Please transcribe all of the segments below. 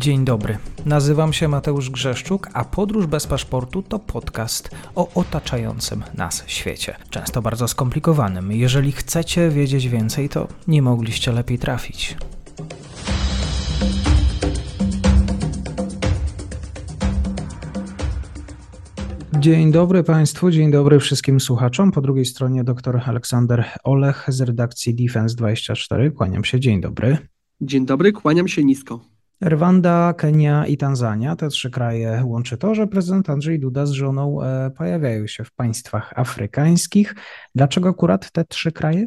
Dzień dobry. Nazywam się Mateusz Grzeszczuk, a Podróż bez paszportu to podcast o otaczającym nas świecie. Często bardzo skomplikowanym. Jeżeli chcecie wiedzieć więcej, to nie mogliście lepiej trafić. Dzień dobry Państwu, dzień dobry wszystkim słuchaczom. Po drugiej stronie dr Aleksander Olech z redakcji Defense24. Kłaniam się, dzień dobry. Dzień dobry, kłaniam się nisko. Rwanda, Kenia i Tanzania, te trzy kraje łączy to, że prezydent Andrzej Duda z żoną e, pojawiają się w państwach afrykańskich. Dlaczego akurat te trzy kraje?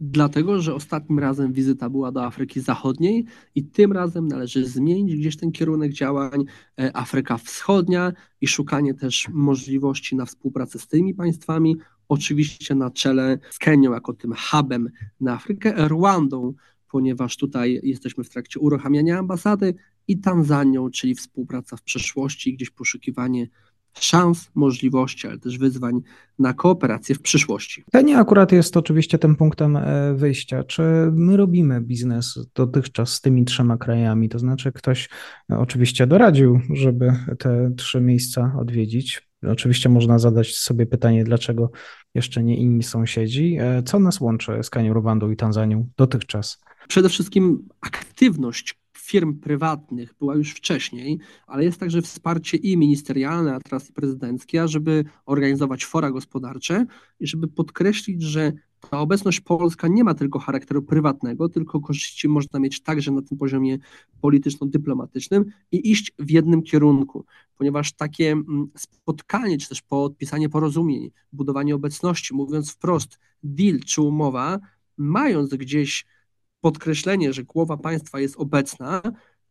Dlatego, że ostatnim razem wizyta była do Afryki Zachodniej i tym razem należy zmienić gdzieś ten kierunek działań e, Afryka Wschodnia i szukanie też możliwości na współpracę z tymi państwami, oczywiście na czele z Kenią jako tym hubem na Afrykę, Rwandą, ponieważ tutaj jesteśmy w trakcie uruchamiania ambasady i Tanzanią, czyli współpraca w przeszłości, gdzieś poszukiwanie szans, możliwości, ale też wyzwań na kooperację w przyszłości. Kenia akurat jest oczywiście tym punktem e, wyjścia. Czy my robimy biznes dotychczas z tymi trzema krajami? To znaczy, ktoś e, oczywiście doradził, żeby te trzy miejsca odwiedzić. Oczywiście można zadać sobie pytanie, dlaczego jeszcze nie inni sąsiedzi. E, co nas łączy z Kenią, Rwandą i Tanzanią dotychczas? Przede wszystkim aktywność firm prywatnych była już wcześniej, ale jest także wsparcie i ministerialne, a teraz i prezydenckie, żeby organizować fora gospodarcze i żeby podkreślić, że ta obecność polska nie ma tylko charakteru prywatnego, tylko korzyści można mieć także na tym poziomie polityczno-dyplomatycznym i iść w jednym kierunku, ponieważ takie mm, spotkanie, czy też podpisanie porozumień, budowanie obecności, mówiąc wprost, deal czy umowa, mając gdzieś podkreślenie, że głowa państwa jest obecna,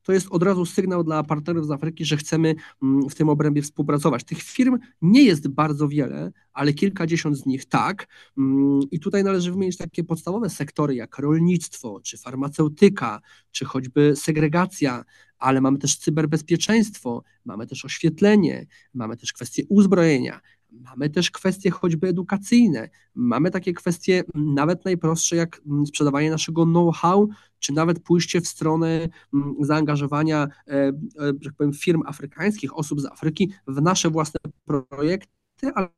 to jest od razu sygnał dla partnerów z Afryki, że chcemy mm, w tym obrębie współpracować. Tych firm nie jest bardzo wiele, ale kilkadziesiąt z nich tak. Mm, I tutaj należy wymienić takie podstawowe sektory jak rolnictwo, czy farmaceutyka, czy choćby segregacja, ale mamy też cyberbezpieczeństwo, mamy też oświetlenie, mamy też kwestie uzbrojenia, Mamy też kwestie choćby edukacyjne, mamy takie kwestie nawet najprostsze jak sprzedawanie naszego know-how, czy nawet pójście w stronę mm, zaangażowania e, e, że tak powiem, firm afrykańskich, osób z Afryki w nasze własne projekty ale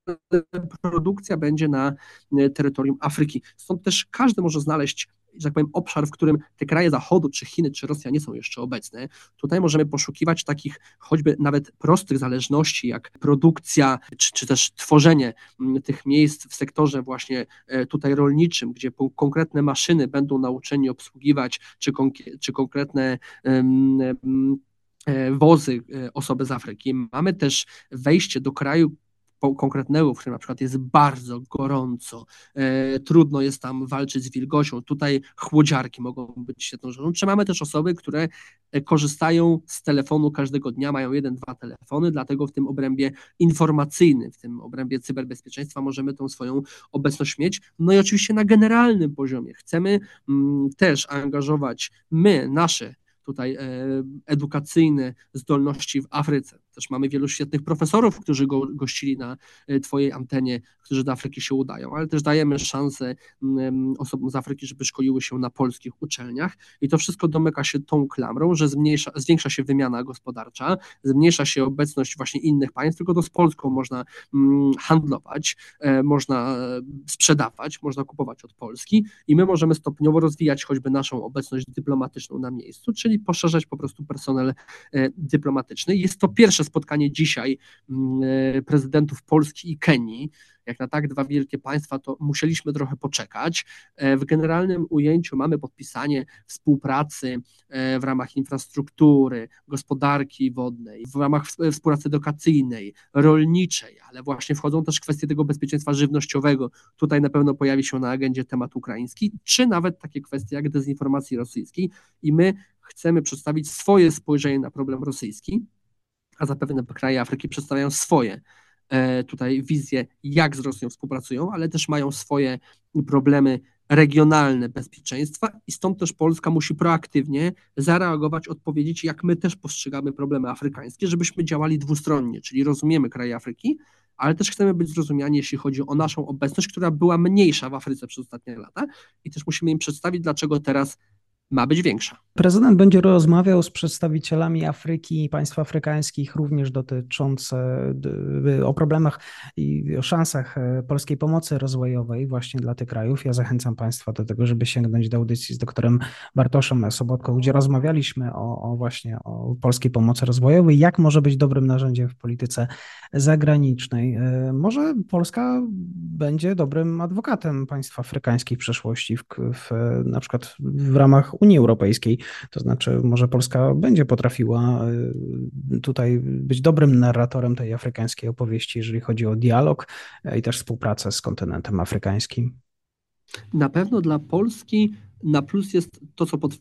produkcja będzie na e, terytorium Afryki. Stąd też każdy może znaleźć że tak powiem, obszar, w którym te kraje Zachodu, czy Chiny, czy Rosja nie są jeszcze obecne. Tutaj możemy poszukiwać takich choćby nawet prostych zależności, jak produkcja, czy, czy też tworzenie mm, tych miejsc w sektorze właśnie e, tutaj rolniczym, gdzie konkretne maszyny będą nauczeni obsługiwać, czy, czy konkretne um, wozy e, osoby z Afryki. Mamy też wejście do kraju, konkretnego, w którym na przykład jest bardzo gorąco, e, trudno jest tam walczyć z wilgocią, tutaj chłodziarki mogą być świetną rzeczą. Czy mamy też osoby, które e, korzystają z telefonu każdego dnia, mają jeden, dwa telefony, dlatego w tym obrębie informacyjnym, w tym obrębie cyberbezpieczeństwa możemy tą swoją obecność mieć. No i oczywiście na generalnym poziomie chcemy mm, też angażować my, nasze tutaj e, edukacyjne zdolności w Afryce. Też mamy wielu świetnych profesorów, którzy go, gościli na e, Twojej antenie, którzy do Afryki się udają, ale też dajemy szansę osobom z Afryki, żeby szkoliły się na polskich uczelniach i to wszystko domyka się tą klamrą, że zmniejsza, zwiększa się wymiana gospodarcza, zmniejsza się obecność właśnie innych państw, tylko to z Polską można handlować, e, można sprzedawać, można kupować od Polski i my możemy stopniowo rozwijać choćby naszą obecność dyplomatyczną na miejscu, czyli poszerzać po prostu personel e, dyplomatyczny. Jest to pierwsze spotkanie dzisiaj mm, e, prezydentów Polski i Kenii. Jak na tak dwa wielkie państwa, to musieliśmy trochę poczekać. E, w generalnym ujęciu mamy podpisanie współpracy w ramach infrastruktury, gospodarki wodnej, w ramach współpracy edukacyjnej, rolniczej, ale właśnie wchodzą też kwestie tego bezpieczeństwa żywnościowego. Tutaj na pewno pojawi się na agendzie temat ukraiński, czy nawet takie kwestie jak dezinformacji rosyjskiej. I my chcemy przedstawić swoje spojrzenie na problem rosyjski, a zapewne kraje Afryki przedstawiają swoje e, tutaj wizje, jak z Rosją współpracują, ale też mają swoje problemy regionalne bezpieczeństwa i stąd też Polska musi proaktywnie zareagować, odpowiedzieć, jak my też postrzegamy problemy afrykańskie, żebyśmy działali dwustronnie, czyli rozumiemy kraje Afryki, ale też chcemy być zrozumiani, jeśli chodzi o naszą obecność, która była mniejsza w Afryce przez ostatnie lata i też musimy im przedstawić, dlaczego teraz ma być większa. Prezydent będzie rozmawiał z przedstawicielami Afryki i państw afrykańskich, również dotyczące o problemach i o szansach e, polskiej pomocy rozwojowej właśnie dla tych krajów. Ja zachęcam Państwa do tego, żeby sięgnąć do audycji z doktorem Bartoszem Sobotką, gdzie rozmawialiśmy o, o właśnie o polskiej pomocy rozwojowej, jak może być dobrym narzędziem w polityce zagranicznej. E, może Polska będzie dobrym adwokatem państw afrykańskich w przyszłości, w, w, na przykład w ramach Unii Europejskiej. To znaczy, może Polska będzie potrafiła y, tutaj być dobrym narratorem tej afrykańskiej opowieści, jeżeli chodzi o dialog i też współpracę z kontynentem afrykańskim. Na pewno dla Polski na plus jest to, co pod,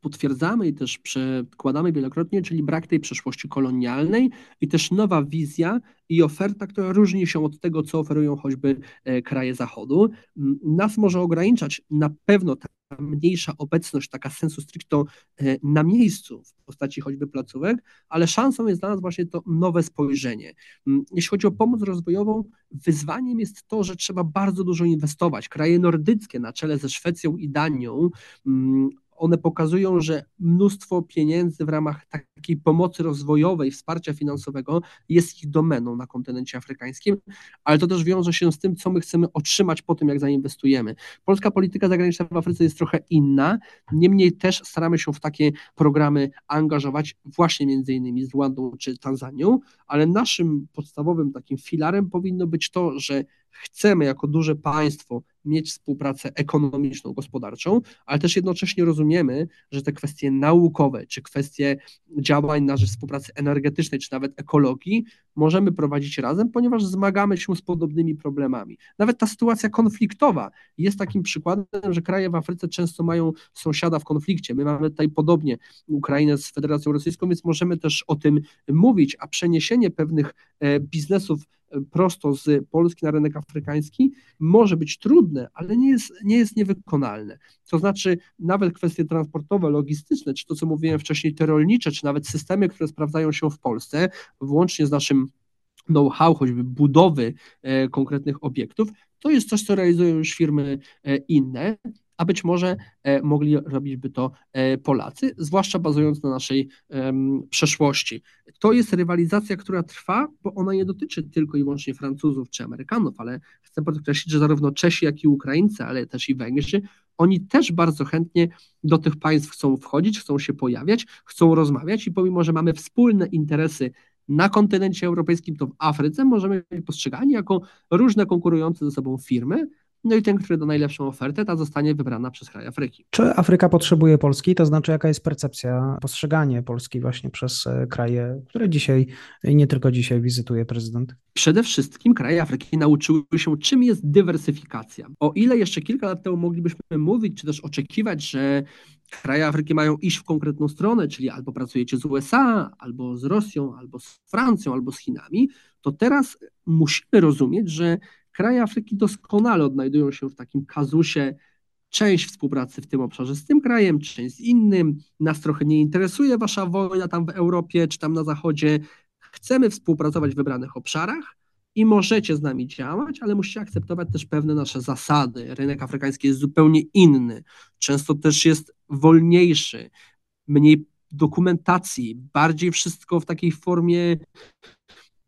potwierdzamy i też przekładamy wielokrotnie, czyli brak tej przeszłości kolonialnej i też nowa wizja i oferta, która różni się od tego, co oferują choćby e, kraje Zachodu. Nas może ograniczać na pewno mniejsza obecność, taka sensu stricto e, na miejscu w postaci choćby placówek, ale szansą jest dla nas właśnie to nowe spojrzenie. Jeśli chodzi o pomoc rozwojową, wyzwaniem jest to, że trzeba bardzo dużo inwestować. Kraje nordyckie na czele ze Szwecją i Danią one pokazują, że mnóstwo pieniędzy w ramach takiej pomocy rozwojowej, wsparcia finansowego jest ich domeną na kontynencie afrykańskim, ale to też wiąże się z tym, co my chcemy otrzymać po tym, jak zainwestujemy. Polska polityka zagraniczna w Afryce jest trochę inna, niemniej też staramy się w takie programy angażować, właśnie między innymi z Rwandą czy Tanzanią, ale naszym podstawowym takim filarem powinno być to, że chcemy jako duże państwo mieć współpracę ekonomiczną, gospodarczą, ale też jednocześnie rozumiemy, że te kwestie naukowe, czy kwestie działań na rzecz współpracy energetycznej, czy nawet ekologii możemy prowadzić razem, ponieważ zmagamy się z podobnymi problemami. Nawet ta sytuacja konfliktowa jest takim przykładem, że kraje w Afryce często mają sąsiada w konflikcie. My mamy tutaj podobnie Ukrainę z Federacją Rosyjską, więc możemy też o tym mówić, a przeniesienie pewnych e, biznesów prosto z Polski na rynek afrykański może być trudne, ale nie jest, nie jest niewykonalne. To znaczy, nawet kwestie transportowe, logistyczne, czy to, co mówiłem wcześniej, te rolnicze, czy nawet systemy, które sprawdzają się w Polsce, włącznie z naszym know-how, choćby budowy e, konkretnych obiektów, to jest coś, co realizują już firmy e, inne a być może e, mogli robić by to e, Polacy, zwłaszcza bazując na naszej przeszłości. To jest rywalizacja, która trwa, bo ona nie dotyczy tylko i wyłącznie Francuzów czy Amerykanów, ale chcę podkreślić, że zarówno Czesi, jak i Ukraińcy, ale też i Węgrzy, oni też bardzo chętnie do tych państw chcą wchodzić, chcą się pojawiać, chcą rozmawiać i pomimo, że mamy wspólne interesy na kontynencie europejskim, to w Afryce możemy być postrzegani jako różne konkurujące ze sobą firmy, no i ten, który da najlepszą ofertę, ta zostanie wybrana przez kraj Afryki. Czy Afryka potrzebuje Polski? To znaczy, jaka jest percepcja, postrzeganie Polski właśnie przez e, kraje, które dzisiaj i nie tylko dzisiaj wizytuje prezydent? Przede wszystkim kraje Afryki nauczyły się, czym jest dywersyfikacja. O ile jeszcze kilka lat temu moglibyśmy mówić, czy też oczekiwać, że kraje Afryki mają iść w konkretną stronę, czyli albo pracujecie z USA, albo z Rosją, albo z Francją, albo z Chinami, to teraz musimy rozumieć, że Kraje Afryki doskonale odnajdują się w takim kazusie część współpracy w tym obszarze z tym krajem, część z innym. Nas trochę nie interesuje wasza wojna tam w Europie czy tam na Zachodzie. Chcemy współpracować w wybranych obszarach i możecie z nami działać, ale musicie akceptować też pewne nasze zasady. Rynek afrykański jest zupełnie inny, często też jest wolniejszy, mniej dokumentacji, bardziej wszystko w takiej formie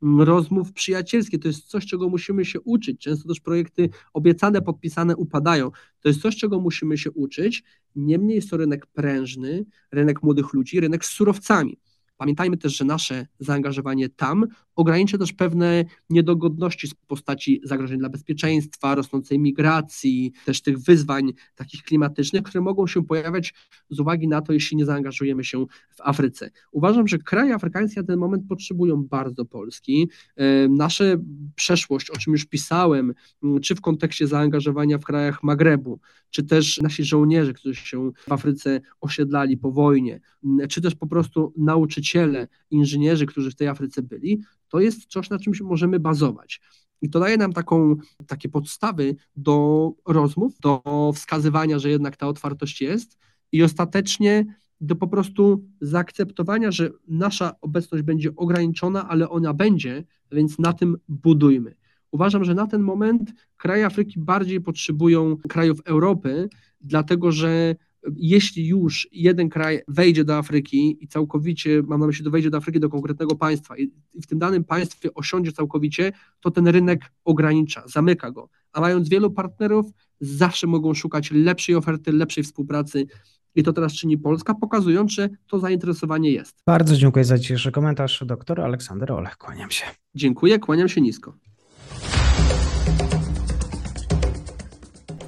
rozmów przyjacielskich. To jest coś, czego musimy się uczyć. Często też projekty obiecane, podpisane upadają. To jest coś, czego musimy się uczyć. Niemniej jest to rynek prężny, rynek młodych ludzi, rynek z surowcami. Pamiętajmy też, że nasze zaangażowanie tam ogranicza też pewne niedogodności z postaci zagrożeń dla bezpieczeństwa, rosnącej migracji, też tych wyzwań takich klimatycznych, które mogą się pojawiać z uwagi na to, jeśli nie zaangażujemy się w Afryce. Uważam, że kraje afrykańskie na ten moment potrzebują bardzo Polski. E, nasze przeszłość, o czym już pisałem, czy w kontekście zaangażowania w krajach Magrebu, czy też nasi żołnierze, którzy się w Afryce osiedlali po wojnie, czy też po prostu nauczyciele, inżynierzy, którzy w tej Afryce byli, to jest coś, na czym możemy bazować. I to daje nam taką, takie podstawy do rozmów, do wskazywania, że jednak ta otwartość jest i ostatecznie do po prostu zaakceptowania, że nasza obecność będzie ograniczona, ale ona będzie, więc na tym budujmy. Uważam, że na ten moment kraje Afryki bardziej potrzebują krajów Europy, dlatego że jeśli już jeden kraj wejdzie do Afryki i całkowicie, mam na myśli, do wejdzie do Afryki do konkretnego państwa i w tym danym państwie osiądzie całkowicie, to ten rynek ogranicza, zamyka go. A mając wielu partnerów, zawsze mogą szukać lepszej oferty, lepszej współpracy. I to teraz czyni Polska, pokazując, że to zainteresowanie jest. Bardzo dziękuję za dzisiejszy komentarz. Doktor Aleksander Olech, kłaniam się. Dziękuję, kłaniam się nisko.